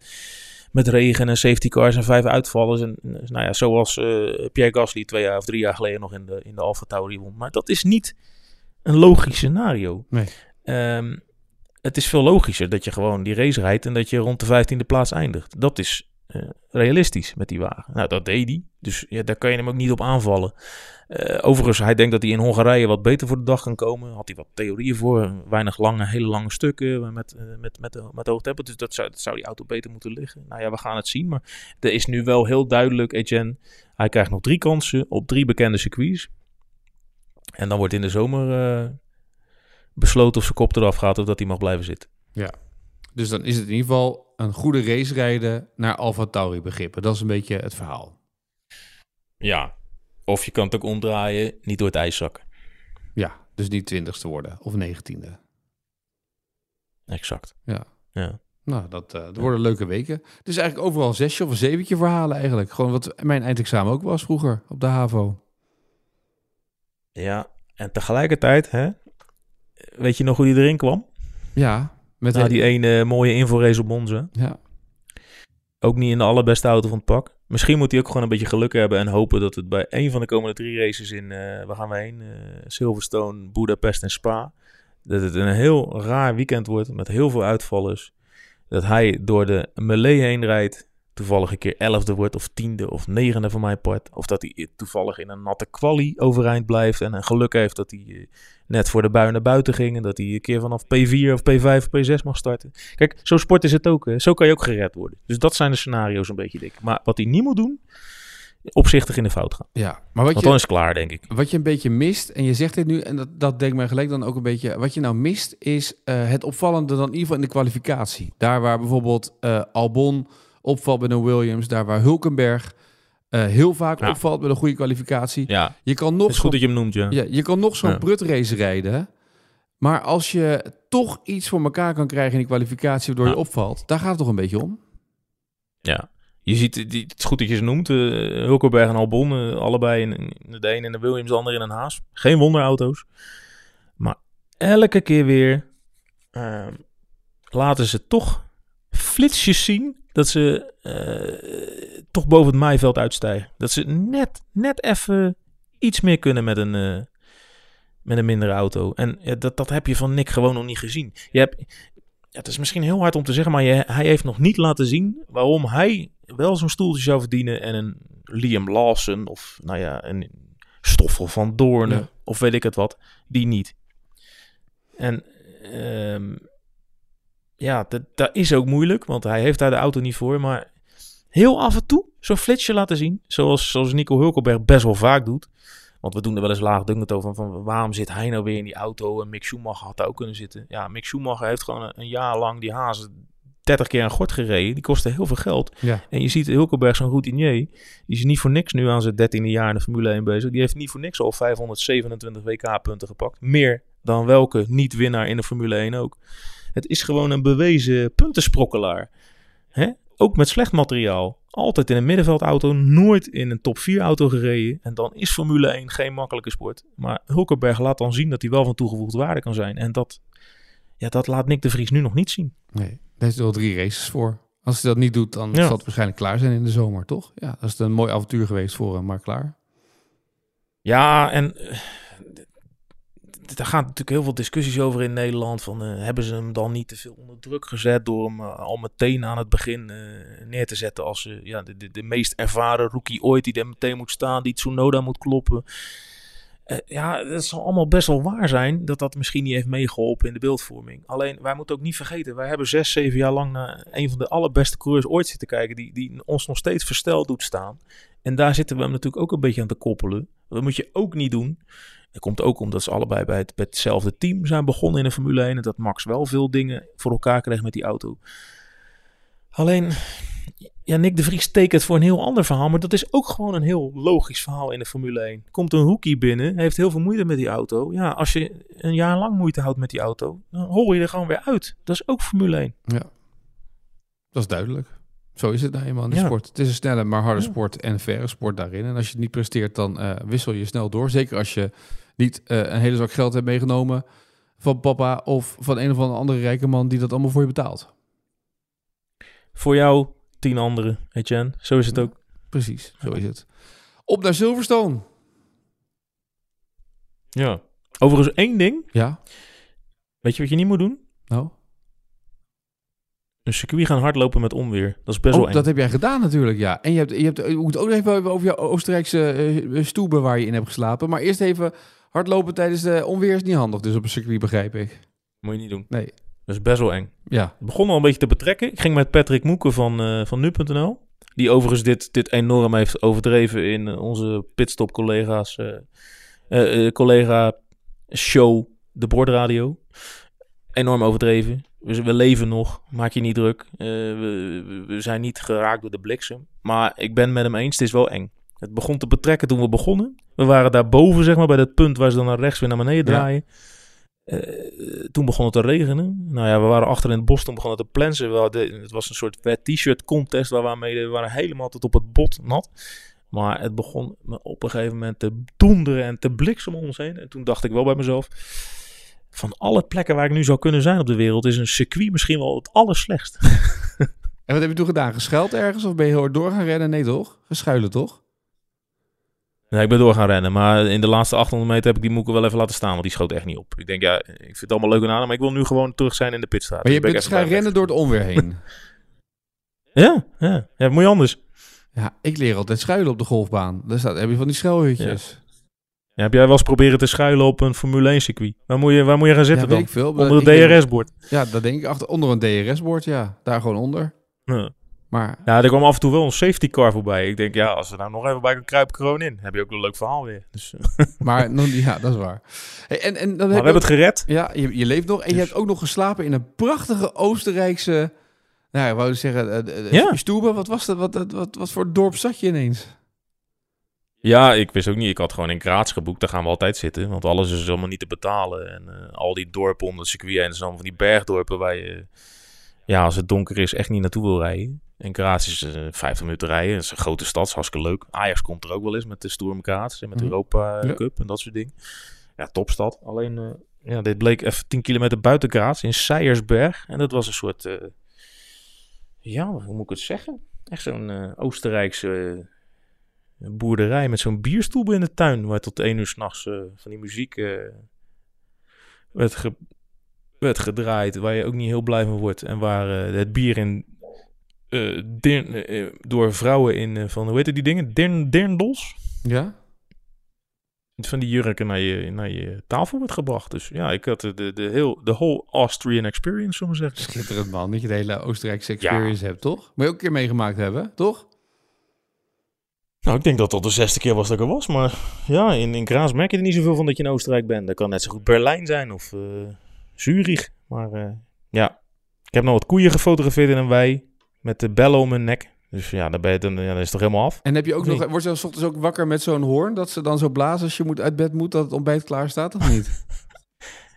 met regen en safety cars en vijf uitvallers. En, nou ja, zoals eh, Pierre Gasly twee jaar of drie jaar geleden nog in de, in de Alfa Tauri won. Maar dat is niet een logisch scenario. Nee. Ehm, het is veel logischer dat je gewoon die race rijdt en dat je rond de vijftiende plaats eindigt. Dat is eh, realistisch met die wagen. Nou, dat deed hij. Dus ja, daar kan je hem ook niet op aanvallen. Eh, overigens, hij denkt dat hij in Hongarije wat beter voor de dag kan komen. Had hij wat theorieën voor. Weinig lange, hele lange stukken met, eh, met, met, met hoog tempo. Dus dat zou, zou die auto beter moeten liggen. Nou ja, we gaan het zien. Maar er is nu wel heel duidelijk, Etienne. Hij krijgt nog drie kansen op drie bekende circuits. En dan wordt in de zomer eh, besloten of zijn kop eraf gaat of dat hij mag blijven zitten. Dus dan is het in ieder geval een goede race rijden naar Alfa Tauri begrippen. Dat is een beetje het verhaal. Ja. Of je kan het ook omdraaien, niet door het ijs zakken. Ja, dus niet twintigste worden of negentiende. Exact. Ja. Ja. Nou, dat, dat worden leuke weken. Het is eigenlijk overal een zesje of een zeventje verhalen eigenlijk. Gewoon wat mijn eindexamen ook was vroeger op de HAVO. Ja, en tegelijkertijd, hè, weet je nog hoe die erin kwam? Ja, met Na die ene mooie informace op Monza. Ja, Ook niet in de allerbeste auto van het pak. Misschien moet hij ook gewoon een beetje geluk hebben en hopen dat het bij een van de komende drie races in, eh waar gaan we heen? Eh, Silverstone, Budapest en Spa. Dat het een heel raar weekend wordt met heel veel uitvallers. Dat hij door de melee heen rijdt. Toevallig een keer elfde wordt of tiende of negende van mijn part. Of dat hij toevallig in een natte kwalie overeind blijft. En een geluk heeft dat hij eh, net voor de bui naar buiten ging. En dat hij een keer vanaf P4 of P5 of P6 mag starten. Kijk, zo'n sport is het ook. Hè. Zo kan je ook gered worden. Dus dat zijn de scenario's een beetje dik. Maar wat hij niet moet doen, opzichtig in de fout gaan. ja. maar wat Want je, dan is het klaar, denk ik. wat je een beetje mist, en je zegt dit nu, en dat, dat denkt mij gelijk dan ook een beetje... Wat je nou mist, is eh, het opvallende dan in ieder geval in de kwalificatie. Daar waar bijvoorbeeld eh, Albon opvalt met een Williams, daar waar Hulkenberg eh, heel vaak Ja. opvalt met een goede kwalificatie. Ja, Je kan nog is goed dat je hem noemt, ja. Ja, je kan nog zo'n Ja. brutrace rijden. Maar als je toch iets voor elkaar kan krijgen in die kwalificatie waardoor je opvalt, daar gaat het toch een beetje om? Ja. Je ziet, het is goed dat je ze noemt. eh Hulkenberg en Albon, eh, allebei in, in de een in de Williams, de ander in een Haas. Geen wonderauto's. Maar elke keer weer laten ze toch flitsjes zien dat ze eh, toch boven het maaiveld uitstijgen. Dat ze net, net even iets meer kunnen met een, eh, met een mindere auto. En ja, dat, dat heb je van Nick gewoon nog niet gezien. Je hebt, ja, het is misschien heel hard om te zeggen, maar je, hij heeft nog niet laten zien waarom hij wel zo'n stoeltje zou verdienen en een Liam Lawson of nou ja, een Stoffel van Doornen Ja. of weet ik het wat, die niet. En ehm, ja, dat, dat is ook moeilijk, want hij heeft daar de auto niet voor, maar heel af en toe zo'n flitsje laten zien. Zoals, zoals Nico Hulkenberg best wel vaak doet. Want we doen er wel eens laagdunkend over van waarom zit hij nou weer in die auto en Mick Schumacher had daar ook kunnen zitten. Ja, Mick Schumacher heeft gewoon een, een jaar lang die hazen 30 keer aan gort gereden. Die kostte heel veel geld. Ja. En je ziet Hulkenberg, zo'n routinier, die is niet voor niks nu aan zijn 13e jaar in de Formule 1 bezig. Die heeft niet voor niks al 527 WK-punten gepakt. Meer dan welke niet-winnaar in de Formule 1 ook. Het is gewoon een bewezen puntensprokkelaar. Hè? Ook met slecht materiaal. Altijd in een middenveldauto, nooit in een top 4 auto gereden. En dan is Formule 1 geen makkelijke sport. Maar Hulkenberg laat dan zien dat hij wel van toegevoegde waarde kan zijn. En dat, ja, dat laat Nick de Vries nu nog niet zien. Nee, daar er wel drie races voor. Als hij dat niet doet, dan Ja. zal het waarschijnlijk klaar zijn in de zomer, toch? Ja, dat is een mooi avontuur geweest voor hem, maar klaar. Ja, en eh, daar gaan natuurlijk heel veel discussies over in Nederland. Van, eh, hebben ze hem dan niet te veel onder druk gezet door hem eh, al meteen aan het begin eh, neer te zetten als ja, de, meest ervaren rookie ooit die er meteen moet staan, die Tsunoda moet kloppen. Ja, dat zal allemaal best wel waar zijn dat dat misschien niet heeft meegeholpen in de beeldvorming. Alleen, wij moeten ook niet vergeten, wij hebben zes, zeven jaar lang naar een van de allerbeste coureurs ooit zitten kijken, die, die ons nog steeds versteld doet staan. En daar zitten we hem natuurlijk ook een beetje aan te koppelen. Dat moet je ook niet doen. Dat komt ook omdat ze allebei bij, het, bij hetzelfde team zijn begonnen in de Formule 1. En dat Max wel veel dingen voor elkaar kreeg met die auto. Alleen, ja, Nick de Vries tekent voor een heel ander verhaal. Maar dat is ook gewoon een heel logisch verhaal in de Formule 1. Komt een rookie binnen, heeft heel veel moeite met die auto. Ja, als je een jaar lang moeite houdt met die auto, dan hol je er gewoon weer uit. Dat is ook Formule 1. Ja, dat is duidelijk. Zo is het nou eenmaal in de Ja. sport. Het is een snelle, maar harde Ja. sport en verre sport daarin. En als je het niet presteert, dan eh, wissel je snel door. Zeker als je niet eh, een hele zak geld hebt meegenomen van papa of van een of andere rijke man die dat allemaal voor je betaalt. Voor jou, tien anderen, Etienne. Zo is het ook. Precies, zo is het. Op naar Silverstone. Ja. Overigens één ding. Ja, Weet je wat je niet moet doen? nou. Een circuit gaan hardlopen met onweer. Dat is best wel Oh, eng. dat heb jij gedaan natuurlijk, ja. En je hebt, je hebt je moet ook even over je Oostenrijkse eh, stoebe waar je in hebt geslapen. Maar eerst even hardlopen tijdens de onweer is niet handig, dus op een circuit begrijp ik. Moet je niet doen. Nee. Dat is best wel eng. Ja, Het begon al een beetje te betrekken. Ik ging met Patrick Moeken van, eh, van nu.nl. Die overigens dit, dit enorm heeft overdreven in eh, onze pitstop collega's. eh, eh, eh, collega show, de bordradio. Enorm overdreven. We, we leven nog. Maak je niet druk. Eh, we, we- zijn niet geraakt door de bliksem. Maar ik ben met hem eens. Het is wel eng. Het begon te betrekken toen we begonnen. We waren daarboven, zeg maar, bij dat punt waar ze dan naar rechts weer naar beneden Ja. draaien. Eh, toen begon het te regenen. Nou ja, we waren achter in het bos, toen begon het te plensen. We hadden, het was een soort wet t-shirt contest waar we we waren helemaal tot op het bot nat. Maar het begon me op een gegeven moment te donderen en te bliksemen om ons heen. En toen dacht ik wel bij mezelf, van alle plekken waar ik nu zou kunnen zijn op de wereld, is een circuit misschien wel het allerslechtst. En wat heb je toen gedaan? Geschuild ergens of ben je heel hard door gaan rennen? Nee toch? Geschuilen toch? Nee, ik ben door gaan rennen, maar in de laatste 800 meter heb ik die moeken wel even laten staan, want die schoot echt niet op. Ik denk, ja, ik vind het allemaal leuk en aardig, maar ik wil nu gewoon terug zijn in de pitstraat. Maar je Dus ben bent gaan rennen door het onweer heen. Ja, ja, ja, moet je anders. ja, ik leer altijd schuilen op de golfbaan. Daar staat, heb je van die schuilhutjes. Ja, heb jij wel eens proberen te schuilen op een Formule 1 circuit? Waar moet je, waar moet je gaan Ja, zitten dan? ik veel. Onder het DRS-bord. Ja, dat denk ik. Achter, onder een DRS-bord, ja. Daar gewoon onder. Ja. Maar ja, er kwam af en toe wel een safety car voorbij. Ik denk, ja, als we daar nog even bij kunnen kruipen, kroon in. heb je ook een leuk verhaal weer. Dus, Maar ja, dat is waar. Hey, en, en dan maar heb we hebben het gered. Ja, je, je leeft nog. En je Dus- hebt ook nog geslapen in een prachtige Oostenrijkse... Nou, ik wou zeggen, eh, eh, Ja. Wat was dat? Wat, wat, wat, wat voor dorp zat je ineens? Ja, ik wist ook niet. Ik had gewoon in Graz geboekt. Daar gaan we altijd zitten. Want alles is allemaal niet te betalen. En eh, al die dorpen om het circuit zijn allemaal van die bergdorpen waar je... Ja, als het donker is, echt niet naartoe wil rijden. En Graz is eh 50 minuten rijden. Dat is een grote stad. is hartstikke leuk. Ajax komt er ook wel eens met de Sturm Graz. En met de Mhm. Europa Ja. Cup en dat soort dingen. Ja, topstad. Alleen, eh, ja, dit bleek even 10 kilometer buiten Graz. In Seiersberg. En dat was een soort... eh, ja, hoe moet ik het zeggen? Echt zo'n eh, Oostenrijkse... een boerderij met zo'n bierstoel in de tuin. Waar tot één uur s'nachts eh van die muziek eh, werd, ge- werd gedraaid. Waar je ook niet heel blij van wordt. En waar eh, het bier in. door vrouwen in. van hoe heet het die dingen? Dirndels? Ja? van die jurken naar je, naar je tafel wordt gebracht. Dus ja, ik had de, de, de, heel, de whole Austrian experience, zullen we zeggen. Schitterend man, dat je de hele Oostenrijkse experience hebt, toch? Moet je ook een keer meegemaakt hebben, toch? Nou, ik denk dat dat de zesde keer was dat ik er was. Maar ja, in, in Kraas merk je er niet zoveel van dat je in Oostenrijk bent. Dat kan net zo goed Berlijn zijn of eh, Zurich. Maar eh, ja, ik heb nog wat koeien gefotografeerd in een wei met de bellen om hun nek. Dus ja, dan, ben je, dan, ja, dan is het toch helemaal af. En heb je ook nog, word je dan ochtends ook wakker met zo'n hoorn, dat ze dan zo blazen als je moet uit bed moet, dat het ontbijt klaar staat, of niet?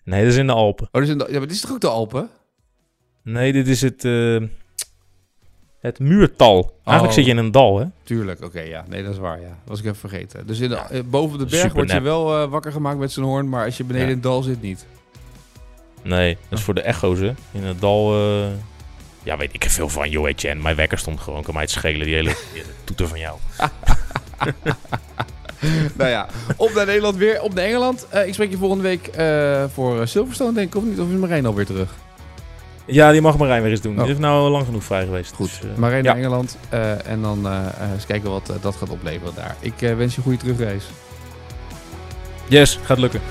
Nee, dat is in de Alpen. Oh, dus in de, ja, maar dit is toch ook de Alpen? Nee, dit is het, eh, het muurtal. Eigenlijk Oh. zit je in een dal, hè? Tuurlijk, oké, ja. Nee, dat is waar, ja. Dat was ik even vergeten. Dus in de, Ja. eh, boven de berg Super word je wel eh, wakker gemaakt met zo'n hoorn, maar als je beneden Ja. in het dal zit, niet. Nee, dat is voor de echo's, hè? In het dal. eh, Ja, weet ik er veel van, joh, Etienne. Mijn wekker stond gewoon. Kan mij het schelen, die hele toeter van jou. nou ja, op naar Nederland weer, op naar Engeland. Ik spreek je volgende week voor Silverstone, denk ik, of niet? Of is Marijn alweer terug? Ja, die mag Marijn weer eens doen. Oh. Is nou lang genoeg vrij geweest. Goed, dus, uh, Marijn naar. Engeland. Eh, en dan eh, eens kijken wat dat gaat opleveren daar. Ik wens je een goede terugreis. Yes, gaat lukken.